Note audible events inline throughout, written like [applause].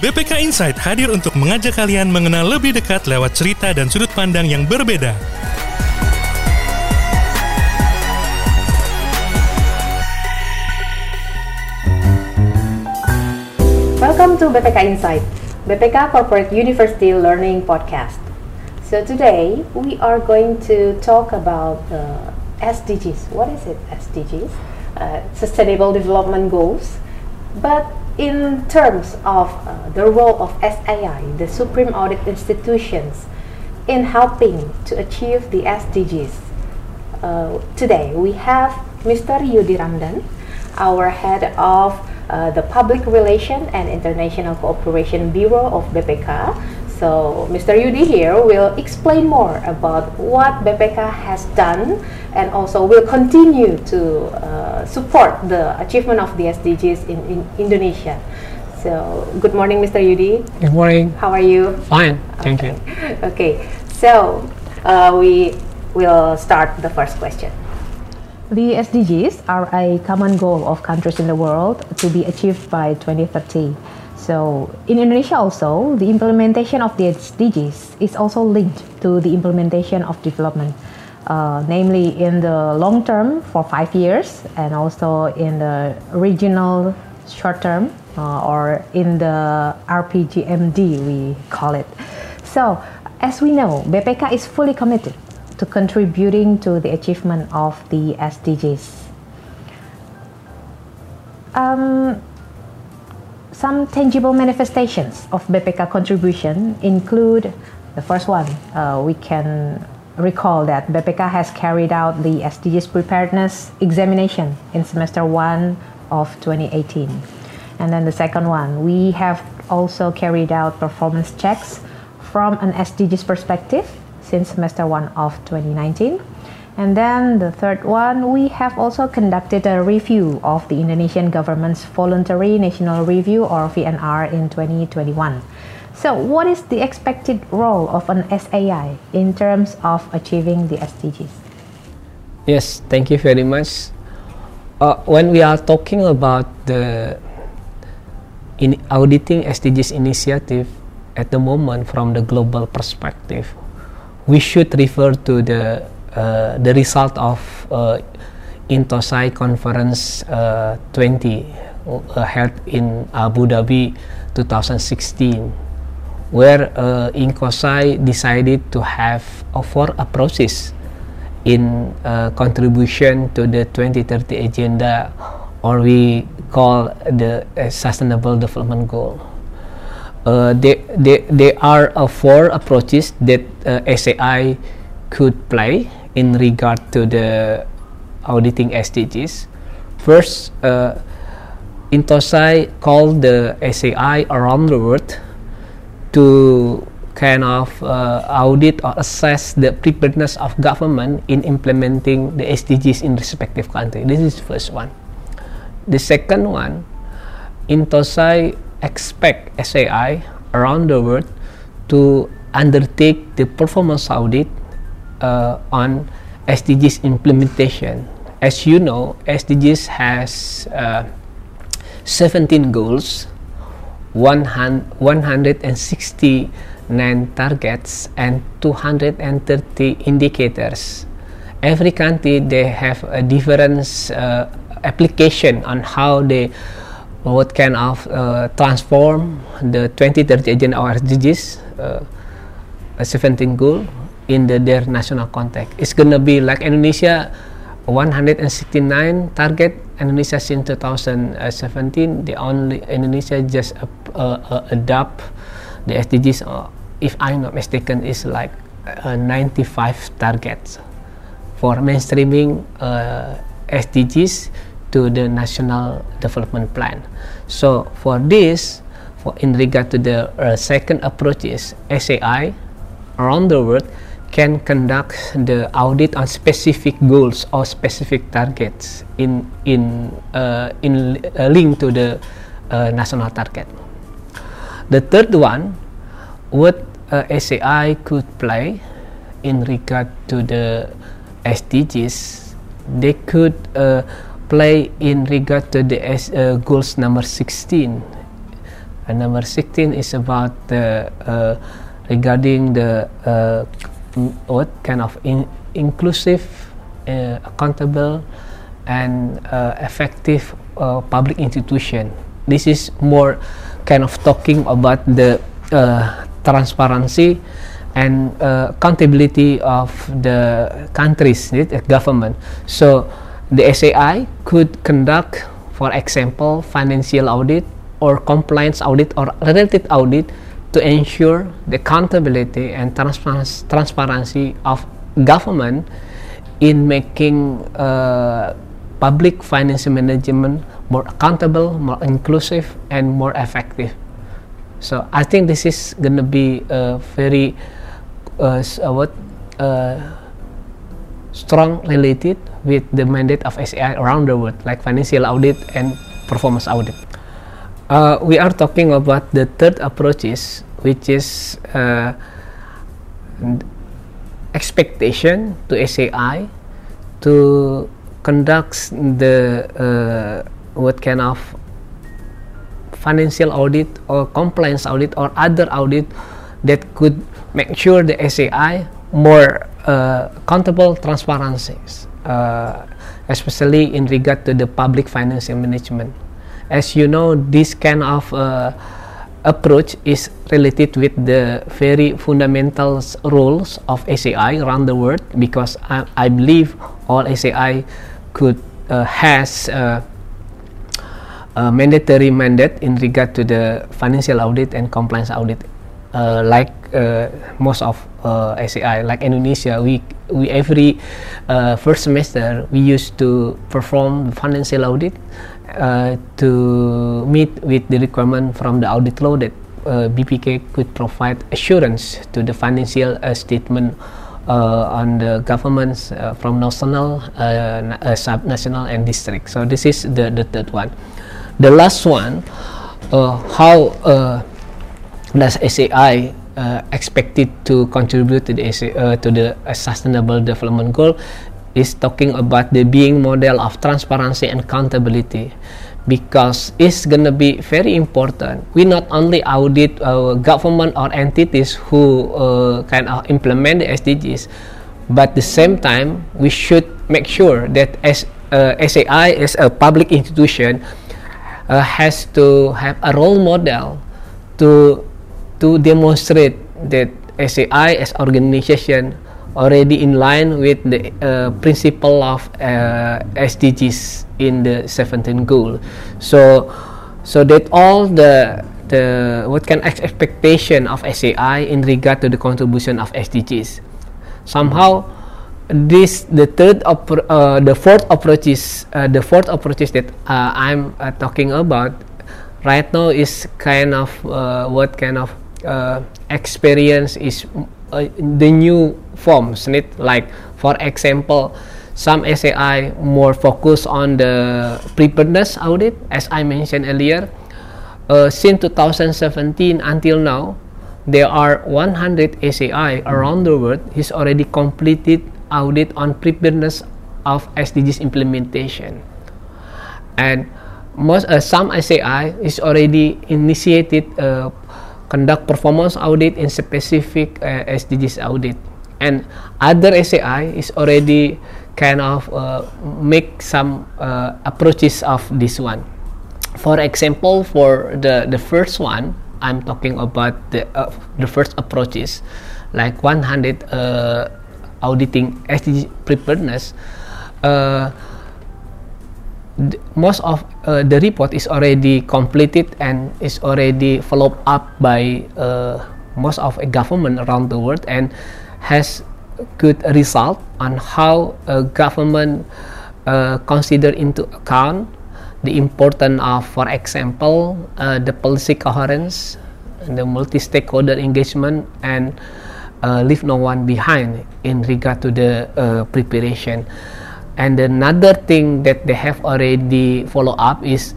BPK Insight hadir untuk mengajak kalian mengenal lebih dekat lewat cerita dan sudut pandang yang berbeda. Welcome to BPK Insight, BPK Corporate University Learning Podcast. So today we are going to talk about uh, SDGs. What is it, SDGs? Uh, Sustainable Development Goals. But in terms of uh, the role of SAI, the Supreme Audit Institutions, in helping to achieve the SDGs, uh, today we have Mr. Yudi Ramdan, our head of uh, the Public Relation and International Cooperation Bureau of BPK, so Mr. Yudi here will explain more about what BPK has done and also will continue to uh, support the achievement of the SDGs in, in Indonesia. So good morning, Mr. Yudi. Good morning. How are you? Fine, thank you. [laughs] Okay, so uh, we will start the first question. The SDGs are a common goal of countries in the world to be achieved by 2030. So in Indonesia also, the implementation of the SDGs is also linked to the implementation of development, uh, namely in the long term for five years and also in the regional short term uh, or in the RPJMD we call it. So as we know, BPK is fully committed to contributing to the achievement of the SDGs. Um, some tangible manifestations of BPK contribution include the first one, uh, we can recall that BPK has carried out the SDGs preparedness examination in semester one of 2018. And then the second one, we have also carried out performance checks from an SDGs perspective since semester one of 2019. And then the third one, we have also conducted a review of the Indonesian government's voluntary national review or VNR in 2021. So, what is the expected role of an SAI in terms of achieving the SDGs? Yes, thank you very much. Uh, when we are talking about the in auditing SDGs initiative at the moment from the global perspective, we should refer to the uh, the result of uh, Intosai Conference uh, 20 uh, held in Abu Dhabi 2016, where uh, INCOSAI decided to have four approaches in uh, contribution to the 2030 agenda, or we call the Sustainable Development Goal. Uh, there, there, there are uh, four approaches that uh, SAI could play in regard to the auditing SDGs. First, uh, Intosai called the SAI around the world to kind of uh, audit or assess the preparedness of government in implementing the SDGs in respective country. This is first one. The second one, Intosai expect SAI around the world to undertake the performance audit uh, on SDGs implementation. As you know, SDGs has uh, 17 goals, 169 targets, and 230 indicators. Every country they have a different uh, application on how they what kind of uh, transform the 2030 agenda or SDGs uh, 17 goal in the, their national context. It's gonna be like Indonesia 169 target. Indonesia since 2017 the only Indonesia just uh, uh, adopt the SDGs uh, if I'm not mistaken is like uh, 95 targets for mainstreaming uh, SDGs to the national development plan. So for this for in regard to the uh, second approach is SAI around the world can conduct the audit on specific goals or specific targets in in uh, in uh, link to the uh, national target. The third one, what uh, SAI could play in regard to the SDGs, they could uh, play in regard to the S, uh, goals number 16 And number 16 is about the uh, regarding the uh, what kind of in inclusive, uh, accountable, and uh, effective uh, public institution. This is more kind of talking about the uh, transparency and uh, accountability of the countries, the government. So the SAI could conduct, for example, financial audit or compliance audit or related audit to ensure the accountability and transparency, transparency of government in making uh, public financial management more accountable, more inclusive, and more effective. So I think this is going to be a very uh, what uh, strong related with the mandate of SAI around the world, like financial audit and performance audit. Uh, we are talking about the third approaches, which is uh, expectation to SAI to conduct the uh, what kind of financial audit or compliance audit or other audit that could make sure the SAI more uh, accountable transparencies, uh, especially in regard to the public financial management. As you know, this kind of uh, approach is related with the very fundamental rules of SAI around the world because I, I believe all SAI could uh, has uh, a mandatory mandate in regard to the financial audit and compliance audit. Uh, like uh, most of uh, SAI like Indonesia we we every uh, first semester we used to perform financial audit uh, to meet with the requirement from the audit law that uh, BPK could provide assurance to the financial uh, statement uh, on the governments uh, from national, uh, sub-national, and district. So this is the, the third one. The last one, how does SAI expected to contribute to the to the sustainable development goal is talking about the being model of transparency and accountability because it's gonna be very important. We not only audit our government or entities who uh, kind of implement the SDGs, but the same time we should make sure that as uh, SAI as a public institution uh, has to have a role model to to demonstrate that SAI as organization already in line with the uh, principle of uh, SDGs in the 17th goal. So, so that all the the what of expectation of SAI in regard to the contribution of SDGs. Somehow, this the third uh, the fourth approaches uh, the fourth approaches that uh, I'm uh, talking about right now is kind of uh, what kind of experience is uh, the new forms need like for example some SAI more focus on the preparedness audit as I mentioned earlier. Uh, since 2017 until now there are 100 SAI around the world is already completed audit on preparedness of SDGs implementation. And most uh, some SAI is already initiated uh, conduct performance audit in specific uh, SDGs audit. And other SAI is already kind of uh, make some uh, approaches of this one. For example for the the first one I'm talking about the uh, the first approaches like 100 uh, auditing SDG preparedness most of uh, the report is already completed and is already followed up by uh, most of a government around the world and has good result on how a government uh, consider into account the importance of for example uh, the policy coherence the multi-stakeholder engagement and uh, leave no one behind in regard to the uh, preparation and another thing that they have already follow up is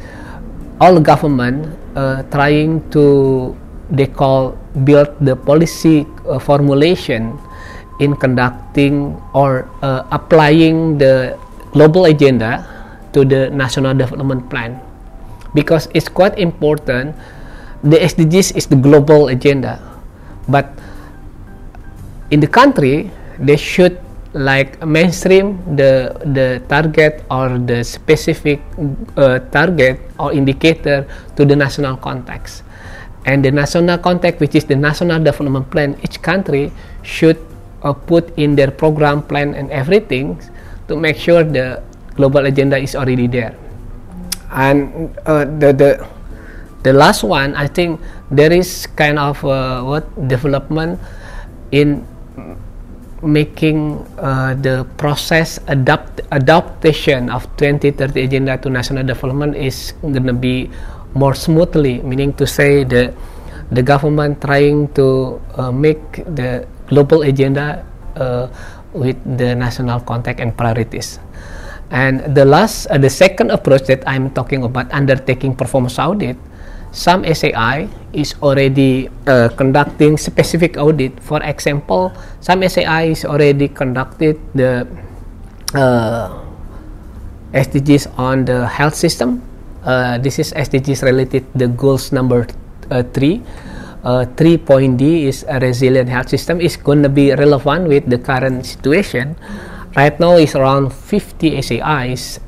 all government uh, trying to they call build the policy uh, formulation in conducting or uh, applying the global agenda to the national development plan. Because it's quite important the SDGs is the global agenda, but in the country they should like mainstream the the target or the specific uh, target or indicator to the national context. And the national context which is the national development plan each country should uh, put in their program plan and everything to make sure the global agenda is already there. And uh, the the the last one i think there is kind of uh, what development in making uh, the process adapt adaptation of 2030 agenda to national development is going to be more smoothly meaning to say the the government trying to uh, make the global agenda uh, with the national context and priorities. And the last uh, the second approach that i'm talking about undertaking performance audit some SAI is already uh, conducting specific audit. For example, some SAI is already conducted the uh, SDGs on the health system. Uh, this is SDGs related the goals number uh, three. Uh, three point D is a resilient health system is going to be relevant with the current situation. Right now, is around 50 SAIs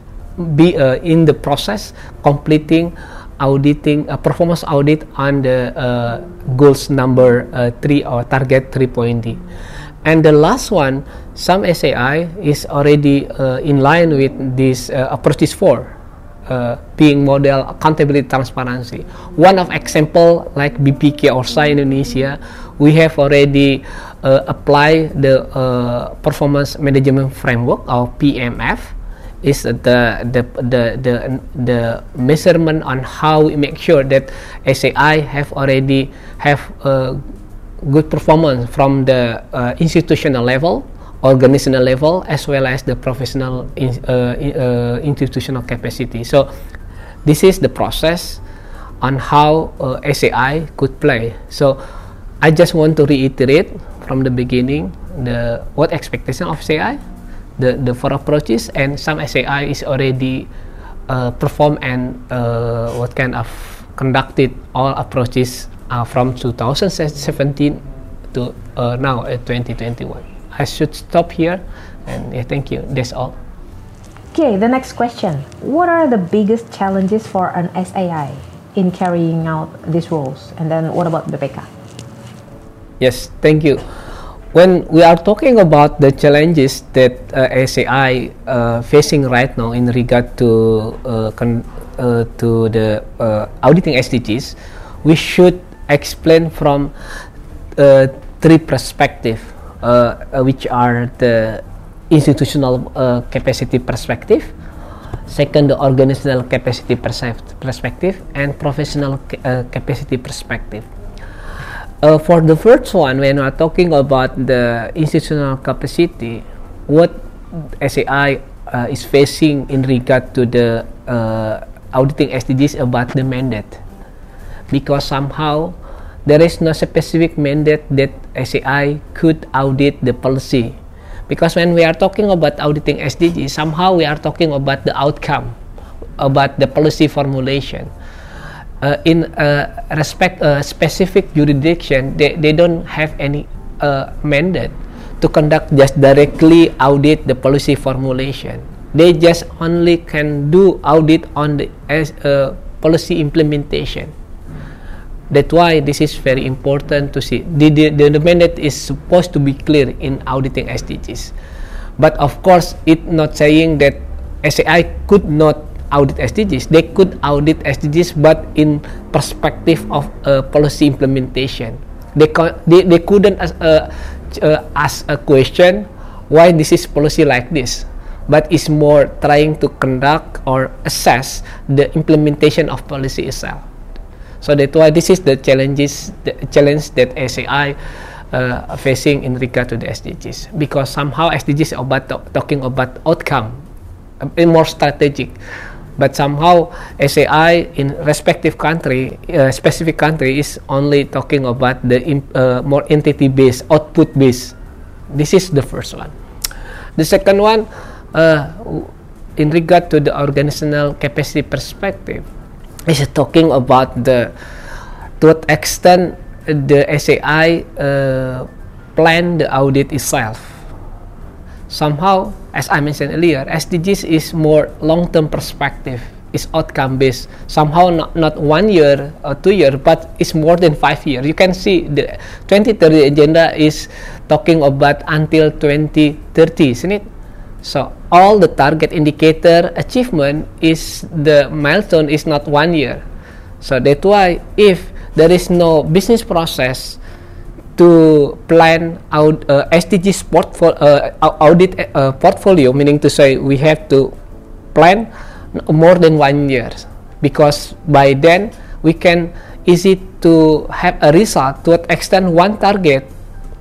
be uh, in the process completing auditing uh, performance audit on the uh, goals number uh, 3 or target 3.d and the last one some SAI is already uh, in line with this uh, approach 4 uh, being model accountability transparency. One of example like BPK or SAI Indonesia we have already applied the performance management framework or PMF is the the the the the measurement on how we make sure that SAI have already have a good performance from the uh, institutional level, organizational level, as well as the professional in, uh, uh, institutional capacity. So this is the process on how uh, SAI could play. So I just want to reiterate from the beginning the what expectation of SAI the the four approaches and some SAI is already uh, performed and uh, what kind of conducted all approaches uh, from 2017 to uh, now at 2021 I should stop here and yeah, thank you. That's all. Okay the next question. What are the biggest challenges for an SAI in carrying out these roles? And then what about BPK yes thank you when we are talking about the challenges that uh, SAI uh, facing right now in regard to uh, con- uh, to the uh, auditing SDGs, we should explain from uh, three perspectives, which are the institutional capacity perspective, second the organizational capacity perspective, and professional ca- capacity perspective. Uh, for the first one, when we are talking about the institutional capacity, what SAI uh, is facing in regard to the uh, auditing SDGs about the mandate, because somehow there is no specific mandate that SAI could audit the policy. Because when we are talking about auditing SDGs, somehow we are talking about the outcome, about the policy formulation uh, in respect a specific jurisdiction, they, they don't have any uh, mandate to conduct just directly audit the policy formulation. They just only can do audit on the as, uh, policy implementation. That's why this is very important to see. The, the, the mandate is supposed to be clear in auditing SDGs. But of course, it's not saying that SAI could not audit SDGs. They could audit SDGs, but in perspective of uh, policy implementation. They, co- they, they couldn't as, uh, uh, ask a question why this is policy like this, but it's more trying to conduct or assess the implementation of policy itself. So that's why this is the challenges, the challenge that SAI uh, facing in regard to the SDGs because somehow SDGs about talking about outcome, a more strategic but somehow SAI in respective country, uh, specific country is only talking about the uh, more entity based, output based. This is the first one. The second one, uh, in regard to the organizational capacity perspective, is talking about the to what extent the SAI uh, plan the audit itself. Somehow, as I mentioned earlier, SDGs is more long-term perspective. It's outcome based. Somehow not, not one year or two year, but it's more than five years. You can see the 2030 agenda is talking about until 2030, isn't it? So all the target indicator achievement is the milestone is not one year. So that's why if there is no business process to plan out uh, SDGs portfolio, uh, audit uh, portfolio, meaning to say we have to plan more than one year because by then we can easy to have a result to extend one target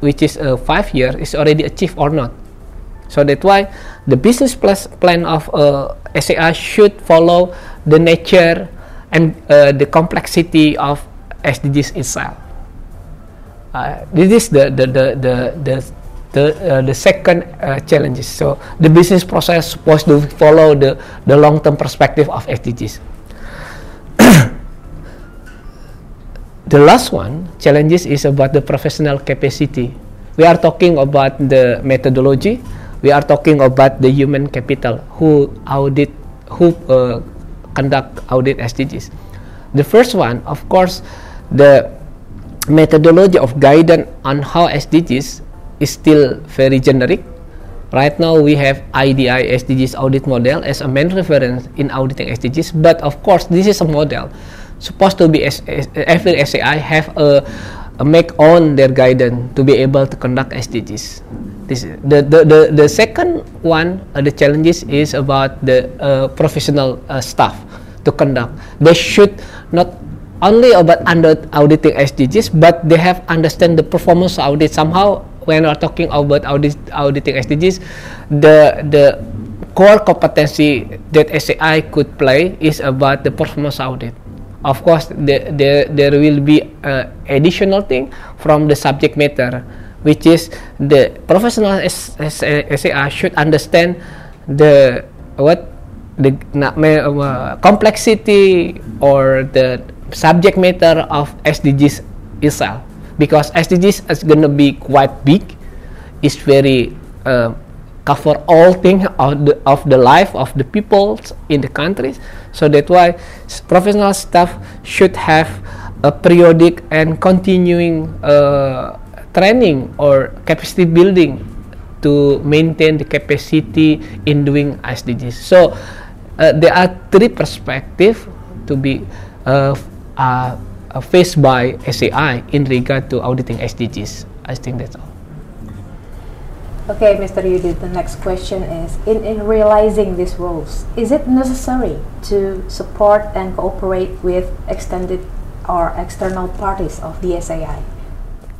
which is uh, five year is already achieved or not so that's why the business plan of uh, SAI should follow the nature and uh, the complexity of SDGs itself. Uh, this is the the the the the the, uh, the second uh. So the business process supposed to follow the the long term perspective of SDGs. [coughs] the last one challenges is about the professional capacity. We are talking about the methodology. We are talking about the human capital who audit who uh, conduct audit SDGs. The first one, of course, the methodology of guidance on how SDGs is still very generic. Right now, we have IDI SDGs audit model as a main reference in auditing SDGs, but of course, this is a model supposed to be as every SAI have a, a make on their guidance to be able to conduct SDGs. This the the the, the second one uh, the challenges is about the uh, professional uh, staff to conduct. They should not only about under auditing SDGs, but they have understand the performance audit somehow. When we're talking about audit, auditing SDGs, the the core competency that SAI could play is about the performance audit. Of course, the, the, there will be uh, additional thing from the subject matter, which is the professional SAI should understand the what the uh, complexity or the subject matter of SDGs itself because SDGs is gonna be quite big. It's very uh, cover all things of the of the life of the people in the countries. So that's why professional staff should have a periodic and continuing uh, training or capacity building to maintain the capacity in doing SDGs. So uh, there are three perspectives to be uh, are faced by SAI in regard to auditing SDGs. I think that's all. Okay, Mr. Yudi, the next question is in, in realizing these roles, is it necessary to support and cooperate with extended or external parties of the SAI?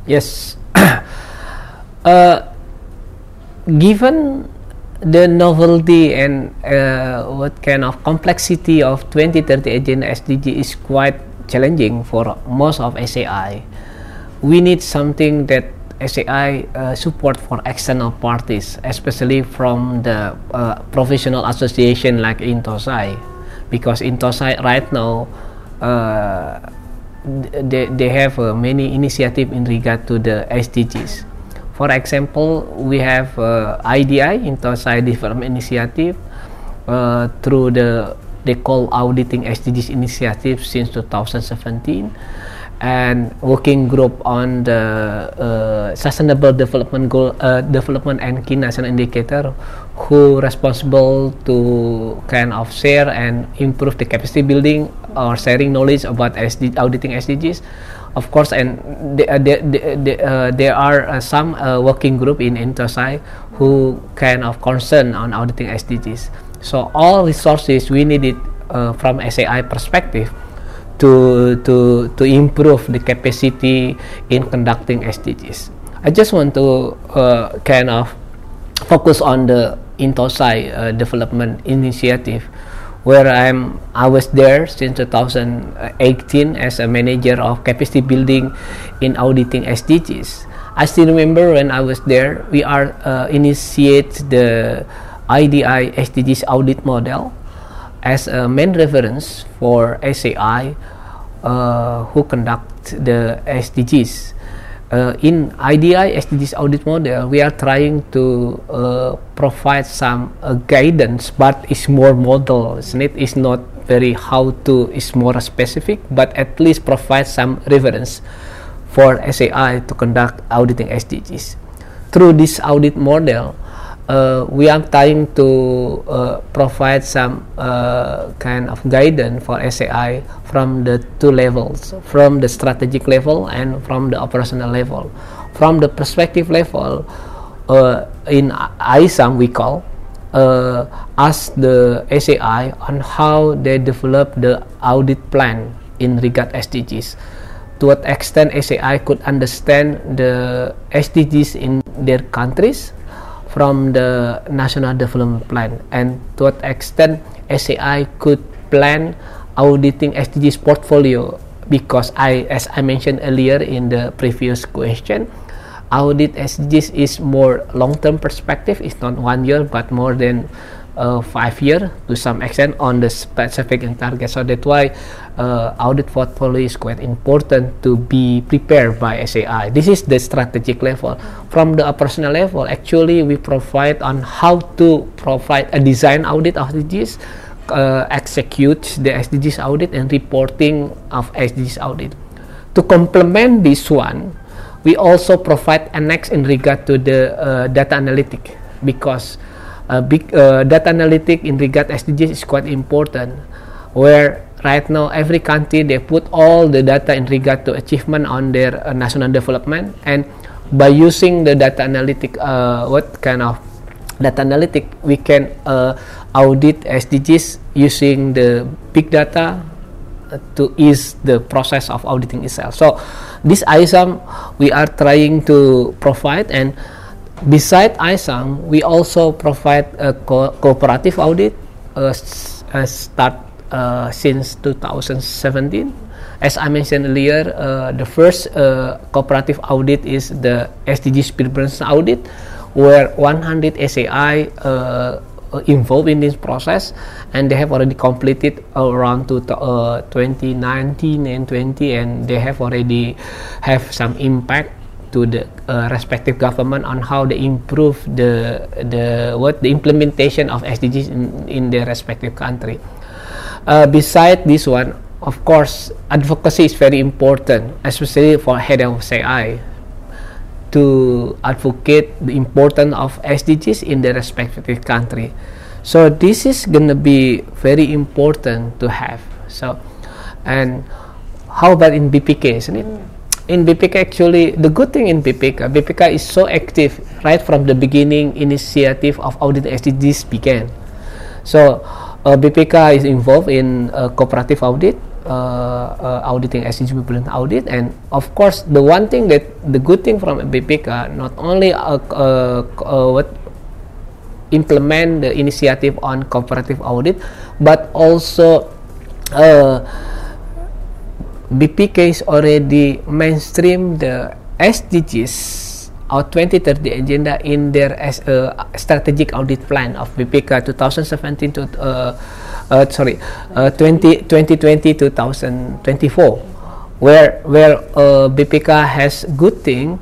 Yes. [coughs] uh, given the novelty and uh, what kind of complexity of 2030 agenda SDG is quite challenging for most of SAI. We need something that SAI uh, support for external parties, especially from the uh, professional association like Intosai, because Intosai right now uh, they, they have uh, many initiative in regard to the SDGs. For example, we have uh, IDI Intosai Development Initiative uh, through the they call auditing SDGs initiative since 2017 and working group on the uh, sustainable development goal uh, development and key national indicator who responsible to kind of share and improve the capacity building or sharing knowledge about SD, auditing SDGs of course and there, uh, uh, there are uh, some uh, working group in Intosai who kind of concern on auditing SDGs so all resources we need it uh, from SAI perspective to to to improve the capacity in conducting SDGs. I just want to uh, kind of focus on the Intosai uh, development initiative where I'm I was there since 2018 as a manager of capacity building in auditing SDGs. I still remember when I was there, we are uh, initiate the IDI SDGs audit model as a main reference for SAI uh, who conduct the SDGs. Uh, in IDI SDGs audit model, we are trying to uh, provide some uh, guidance, but it's more model, isn't it? It's not very how to, it's more specific, but at least provide some reference for SAI to conduct auditing SDGs. Through this audit model, uh, we are trying to uh, provide some uh, kind of guidance for SAI from the two levels, from the strategic level and from the operational level. From the perspective level, uh, in ISAM we call, uh, ask the SAI on how they develop the audit plan in regard SDGs. To what extent SAI could understand the SDGs in their countries from the national development plan. And to what extent SAI could plan auditing SDGs portfolio. Because I as I mentioned earlier in the previous question audit SDGs is more long-term perspective. It's not one year but more than uh, five year to some extent on the specific and target. So that's why uh, audit portfolio is quite important to be prepared by SAI. This is the strategic level. From the operational level, actually we provide on how to provide a design audit of SDGs, uh, execute the SDGs audit and reporting of SDGs audit. To complement this one, we also provide annex in regard to the uh, data analytic because uh, big uh, data analytic in regard SDGs is quite important where right now every country they put all the data in regard to achievement on their uh, national development. And by using the data analytic uh, what kind of data analytic we can uh, audit SDGs using the big data uh, to ease the process of auditing itself. So this ISAM we are trying to provide and Beside ISAM, we also provide a co cooperative audit uh, uh, start uh, since 2017. As I mentioned earlier, uh, the first uh, cooperative audit is the SDGs preparedness audit, where 100 SAI uh, involved in this process, and they have already completed around to 2019 and 20, and they have already have some impact to the uh, respective government on how they improve the the what the implementation of SDGs in, in their respective country. Uh, beside this one, of course, advocacy is very important, especially for head of SAI to advocate the importance of SDGs in their respective country. So this is gonna be very important to have. So, and how about in BPK, isn't it? Mm in BPK actually the good thing in BPK BPK is so active right from the beginning initiative of audit SDGs began so uh, BPK is involved in uh, cooperative audit uh, uh, auditing SDG blueprint audit. And of course the one thing that the good thing from BPK not only uh, uh, what implement the initiative on cooperative audit but also BPK is already mainstream the SDGs or 2030 agenda in their as a strategic audit plan of BPK 2017 to uh, uh, sorry uh, 20, 2020 2024 where where uh, BPK has good thing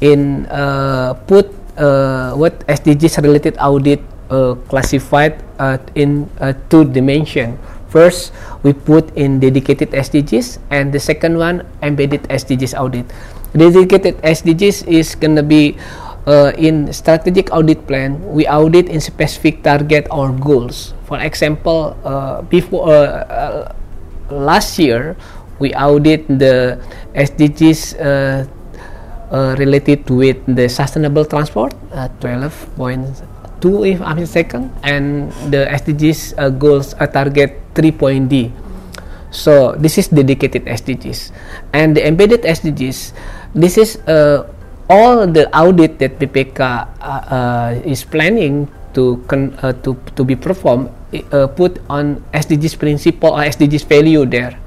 in uh, put uh, what SDGs related audit uh, classified uh, in uh, two dimension First, we put in dedicated SDGs, and the second one, embedded SDGs audit. Dedicated SDGs is gonna be uh, in strategic audit plan. We audit in specific target or goals. For example, uh, before uh, uh last year, we audit the SDGs uh, uh, related with the sustainable transport, 12 points two if I'm mistaken, and the SDGs uh, goals uh, target 3.D. So this is dedicated SDGs, and the embedded SDGs. This is uh, all the audit that BPK uh, uh, is planning to uh, to to be performed. Uh, put on SDGs principle or SDGs value there.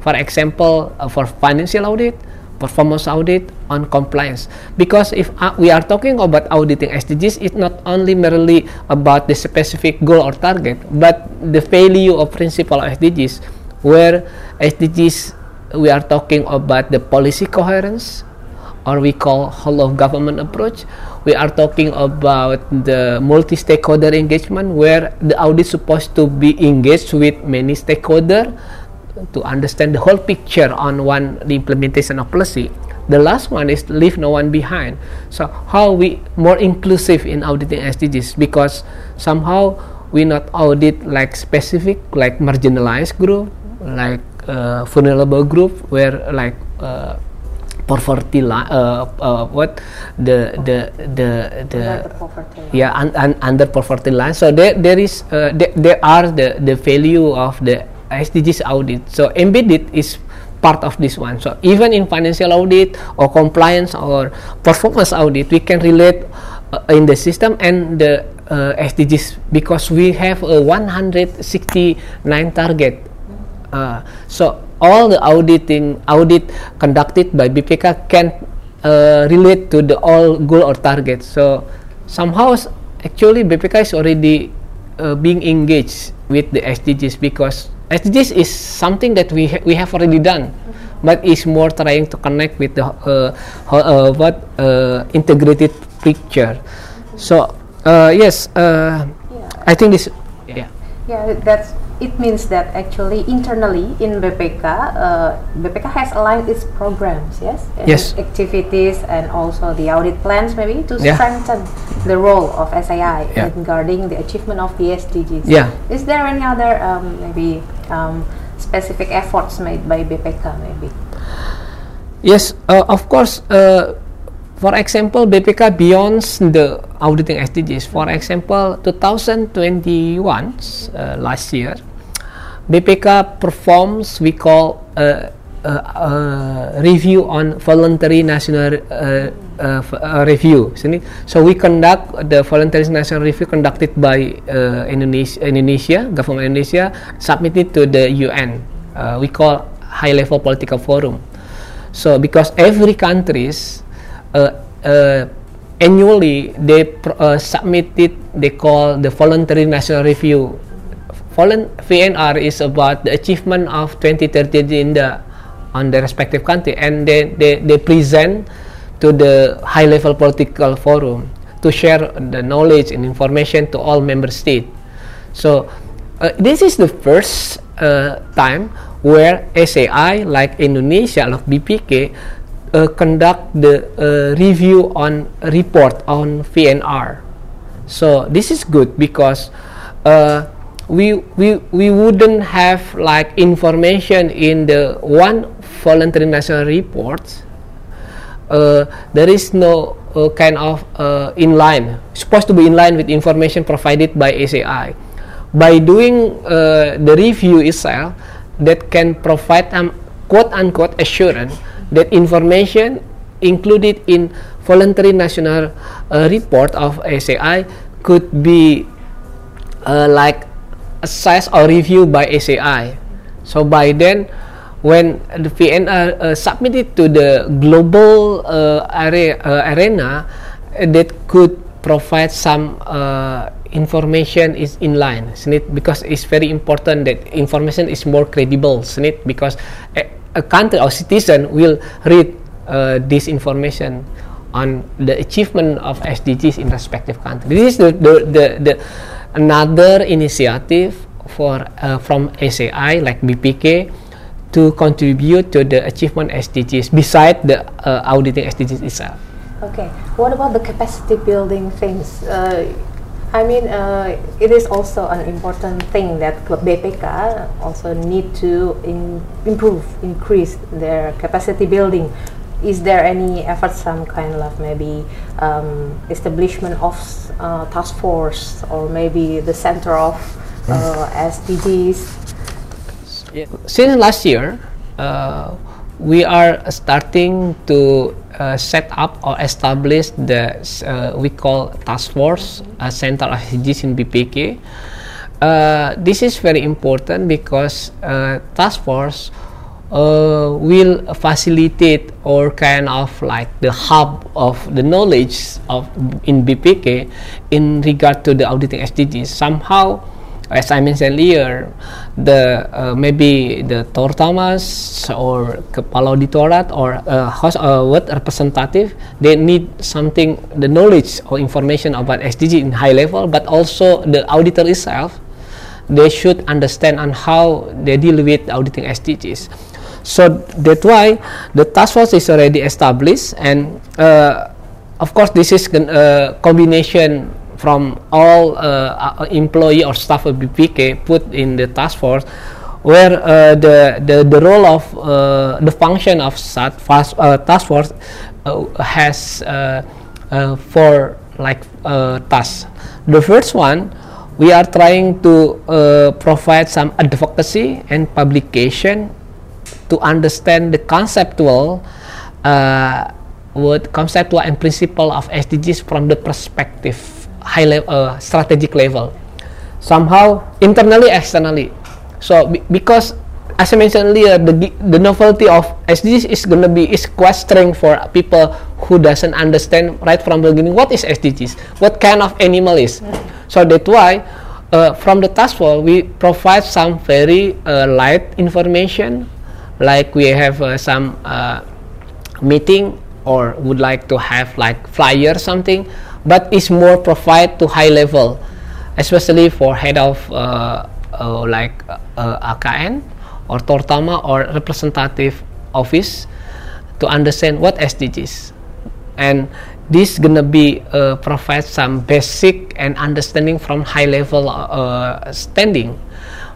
For example, for financial audit, performance audit on compliance because if uh, we are talking about auditing SDGs it's not only merely about the specific goal or target but the value of principle of SDGs where SDGs we are talking about the policy coherence, or we call whole of government approach. We are talking about the multi-stakeholder engagement, where the audit supposed to be engaged with many stakeholder to understand the whole picture on one the implementation of policy. The last one is leave no one behind. So how we more inclusive in auditing SDGs because somehow we not audit like specific like marginalized group like uh, vulnerable group where like uh, poverty line uh, uh, what the the the the yeah un, un, under poverty line so there there is uh, there, there are the the value of the SDGs audit. So embedded is part of this one. So even in financial audit or compliance or performance audit we can relate uh, in the system and the uh, SDGs because we have a 169 target. Uh, so all the auditing audit conducted by BPK can uh, relate to the all goal or target. So somehow actually BPK is already uh, being engaged with the SDGs because SDGs is something that we ha- we have already done, but is more trying to connect with the uh, ho- uh, what uh, integrated picture. So uh, yes, uh, Yeah. I think this yeah. Yeah, that's it means that actually internally in BPK, uh, BPK has aligned its programs, yes, and Yes. activities and also the audit plans maybe to Yeah. strengthen the role of SAI Yeah. regarding the achievement of the SDGs. Yeah. Is there any other um, maybe um, specific efforts made by BPK maybe? Yes, uh, of course. Uh, for example, BPK beyond the auditing SDGs. For example, 2021 uh, last year, BPK performs we call uh, uh, uh, review on voluntary national uh, uh, uh, review. So we conduct the voluntary national review conducted by uh, Indonesia, Indonesia, government Indonesia, submitted to the UN. Uh, we call high level political forum. So because every countries uh, uh, annually they uh, submitted they call the voluntary national review. VNR is about the achievement of 2030 agenda on the respective country and they, they, they present to the high level political forum to share the knowledge and information to all member states. So uh, this is the first uh, time where SAI, like Indonesia, like BPK, uh, conduct the uh, review on report on VNR. So this is good because uh, we we we wouldn't have like information in the one voluntary national reports. Uh, there is no uh, kind of uh, in line supposed to be in line with information provided by ACI by doing uh, the review itself that can provide um, quote unquote assurance that information included in voluntary national uh, report of ACI could be uh, like assessed or reviewed by ACI. So by then, when the VNR uh, submitted to the global uh, area, uh, arena, uh, that could provide some uh, information is in line, isn't it? Because it's very important that information is more credible, isn't it? Because a, a country or citizen will read uh, this information on the achievement of SDGs in respective country. This is the, the, the, the another initiative for uh, from SAI like BPK to contribute to the achievement SDGs beside the uh, auditing SDGs itself. Okay. What about the capacity building things? Uh, I mean, uh, it is also an important thing that BPK also need to in, improve, increase their capacity building. Is there any effort, some kind of maybe um, establishment of uh, task force or maybe the center of uh, SDGs? Since last year, uh, we are starting to uh, set up or establish the uh, we call task force uh, center of SDGs in BPK. Uh, this is very important because uh, task force uh, will facilitate or kind of like the hub of the knowledge of in BPK in regard to the auditing SDGs. Somehow, as I mentioned earlier, the uh, maybe the Tortamas or Kepala Auditorat or uh, host, uh, what representative they need something the knowledge or information about SDG in high level but also the auditor itself they should understand on how they deal with auditing SDGs so that's why the task force is already established and uh, of course this is a uh, combination from all uh, uh employee or staff of BPK put in the task force where uh, the, the the role of uh, the function of such fast, uh, task force has four like tasks. The first one, we are trying to provide some advocacy and publication to understand the conceptual what conceptual and principle of SDGs from the perspective high level uh, strategic level. Somehow internally externally. So be, because as I mentioned earlier the the novelty of SDGs is gonna be is strange for people who doesn't understand right from the beginning what is SDGs what kind of animal is? So that's why uh, from the task force we provide some very uh, light information like we have uh, some uh, meeting or would like to have like flyer something but it's more provide to high level, especially for head of uh, uh, like uh, AKN or Tortama or representative office to understand what SDGs, and this gonna be uh, provide some basic and understanding from high level standing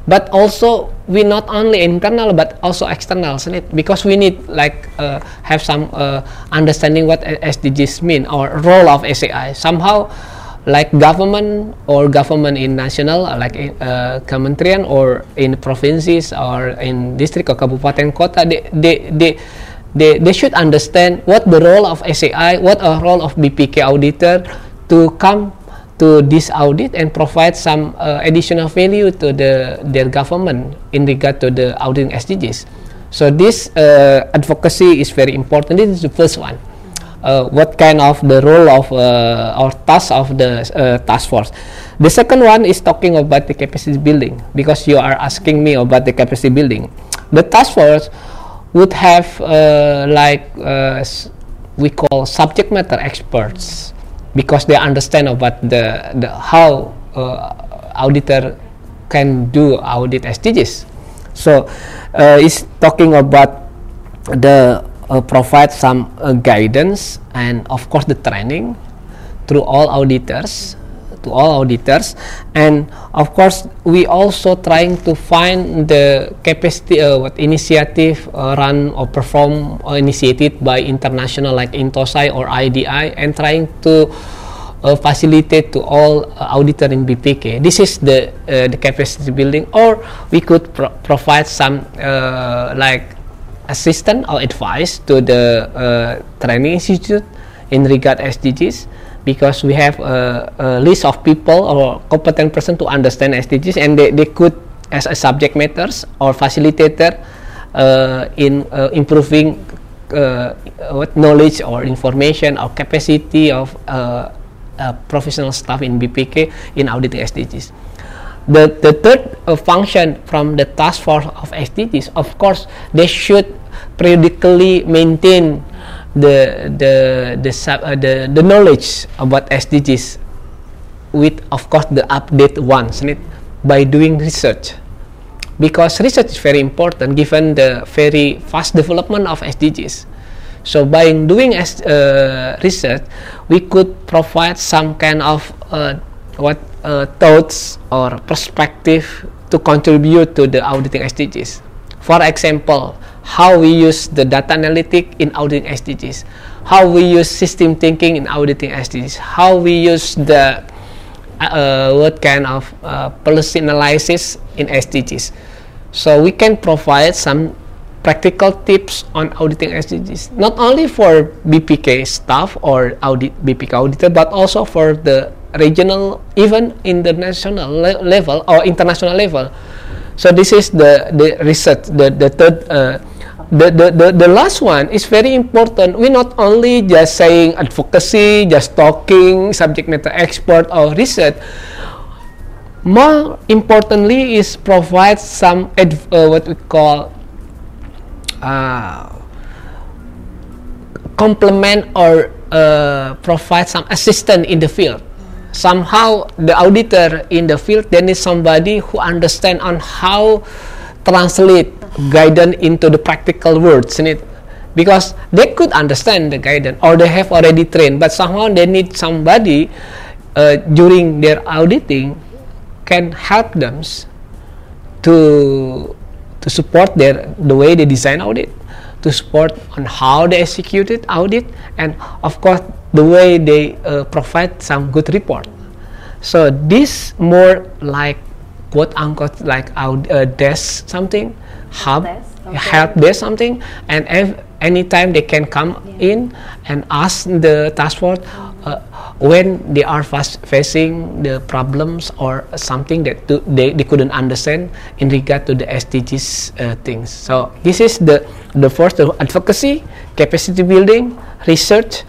but also we not only internal but also external because we need like uh, have some uh, understanding what SDGs mean or role of SAI somehow like government or government in national like in, uh, kementerian or in provinces or in district or kabupaten kota they, they, they they, they should understand what the role of SAI, what a role of BPK auditor to come to this audit and provide some uh, additional value to the their government in regard to the auditing SDGs. So this uh, advocacy is very important. This is the first one. Uh, what kind of the role of uh, or task of the uh, task force. The second one is talking about the capacity building because you are asking me about the capacity building. The task force would have uh, like we call subject matter experts because they understand about the, the how uh, auditor can do audit SDGs. So uh, it's talking about the uh, provide some uh, guidance and of course the training through all auditors to all auditors. And of course we also trying to find the capacity uh, what initiative uh, run or perform or initiated by international like Intosai or IDI and trying to uh, facilitate to all uh, auditor in BPK. This is the uh, the capacity building, or we could pro provide some uh, like assistance or advice to the uh, training institute in regard SDGs because we have a, a, list of people or competent person to understand SDGs and they, they could as a subject matters or facilitator uh, in uh, improving uh, what knowledge or information or capacity of uh, uh, professional staff in BPK in auditing SDGs. The, the third uh, function from the task force of SDGs, of course, they should periodically maintain the the the uh, the, the knowledge about SDGs with of course the update ones right? by doing research because research is very important given the very fast development of SDGs so by doing as uh, research we could provide some kind of uh, what uh, thoughts or perspective to contribute to the auditing SDGs for example how we use the data analytic in auditing SDGs, how we use system thinking in auditing SDGs, how we use the uh, what kind of uh, policy analysis in SDGs. So we can provide some practical tips on auditing SDGs, not only for BPK staff or audit BPK auditor, but also for the regional, even international le level or international level. So this is the the research, the the third. Uh, the, the, the, the last one is very important. We not only just saying advocacy, just talking, subject matter expert or research. more importantly is provide some adv- uh, what we call uh, complement or uh, provide some assistance in the field somehow the auditor in the field they need somebody who understand on how translate guidance into the practical words in it. Because they could understand the guidance or they have already trained but somehow they need somebody uh, during their auditing can help them to to support their the way they design audit to support on how they executed audit and of course the way they uh, provide some good report. So this more like quote unquote like our uh, desk something hub Desk, okay. help desk something and ev- anytime they can come Yeah. in and ask the task force uh, when they are fast facing the problems or something that to, they, they couldn't understand in regard to the SDGs uh, things. So this is the the first advocacy, capacity building, research,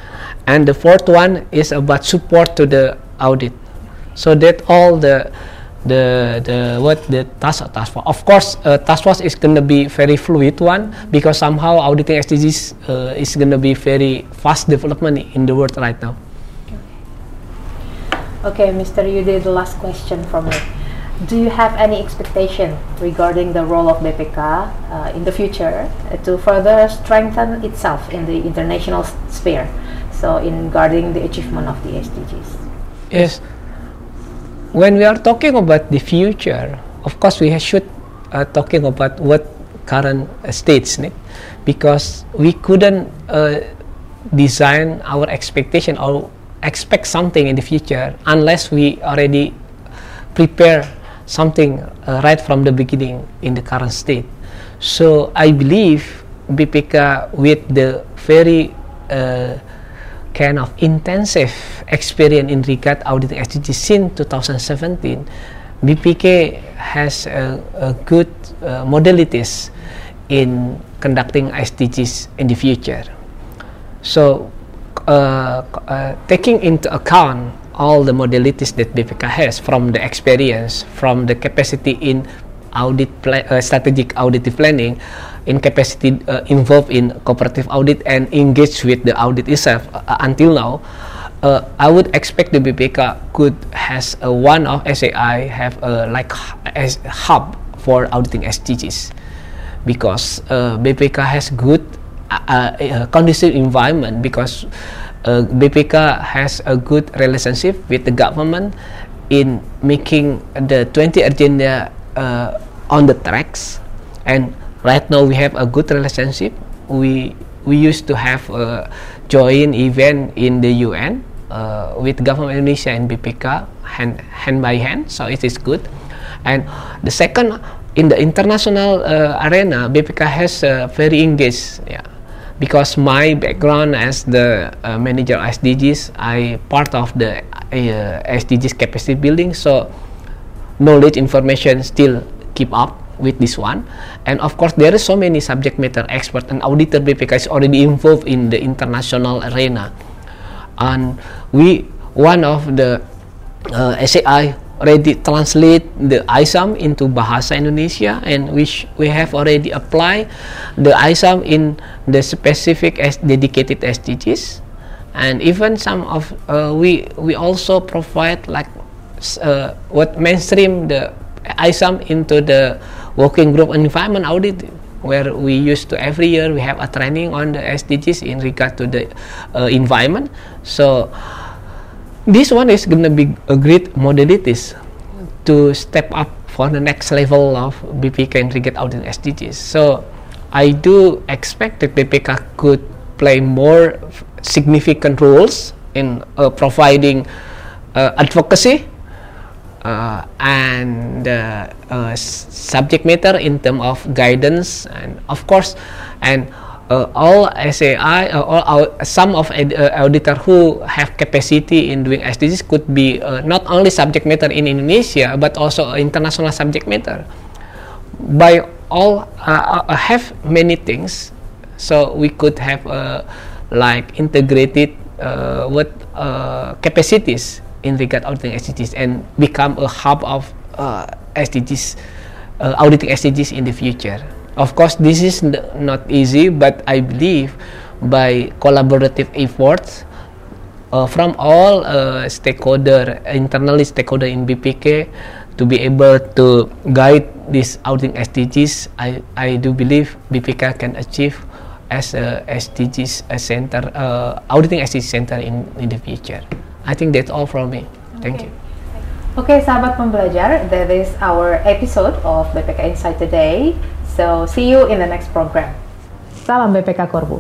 and the fourth one is about support to the audit. So that all the the the what the task task force. Of course, uh, task force is gonna be very fluid one because somehow auditing SDGs uh, is gonna be very fast development in the world right now. Okay, Mr. Yude, the last question from me. Do you have any expectation regarding the role of BPK uh, in the future uh, to further strengthen itself in the international sphere? So, in guarding the achievement of the SDGs. Yes. When we are talking about the future, of course we should uh, talking about what current states need, because we couldn't uh, design our expectation or expect something in the future unless we already prepare something uh, right from the beginning in the current state. So I believe BPK with the very uh, kind of intensive experience in regard auditing SDGs since 2017, BPK has a, a good uh, modalities in conducting SDGs in the future. So, uh, uh, taking into account all the modalities that BPK has from the experience, from the capacity in audit uh, strategic audit planning, in capacity uh, involved in cooperative audit and engaged with the audit itself uh, until now, uh, I would expect the BPK could has a one of SAI have a like as hub for auditing SDGs because uh, BPK has good uh, uh, conducive environment because uh, BPK has a good relationship with the government in making the 20 agenda uh, on the tracks and right now we have a good relationship. We we used to have a joint event in the UN uh, with government Indonesia and BPK hand hand by hand so it is good. And the second in the international uh, arena BPK has uh, very engaged yeah. Because my background as the uh, manager SDGs I part of the uh, SDGs capacity building so knowledge information still keep up with this one. And of course there is so many subject matter expert and auditor BPK is already involved in the international arena. And we one of the uh, SAI already translate the ISAM into Bahasa Indonesia and which we have already applied the ISAM in the specific as dedicated SDGs and even some of uh, we we also provide like uh, what mainstream the ISAM into the working group on environment audit where we used to every year we have a training on the SDGs in regard to the uh, environment so this one is going to be a great modalities to step up for the next level of BPK in regard auditing SDGs. So I do expect that BPK could play more significant roles in uh, providing uh, advocacy uh, and uh, uh, subject matter in terms of guidance and of course and uh, all SAI uh, all our, some of ed, uh, auditor who have capacity in doing SDGs could be not only subject matter in Indonesia but also international subject matter. By all have many things so we could have like integrated what capacities in regard auditing SDGs and become a hub of uh, SDGs, uh, auditing SDGs in the future. Of course, this is not easy, but I believe by collaborative efforts uh, from all uh, stakeholder, internally stakeholder in BPK, to be able to guide this auditing SDGs, I, I do believe BPK can achieve as a SDGs a center, uh, auditing SDGs center in, in the future. I think that's all from me. Thank okay. you. Okay, sahabat pembelajar, that is our episode of BPK Insight today. So see you in the next program. Salam BPK Korbu.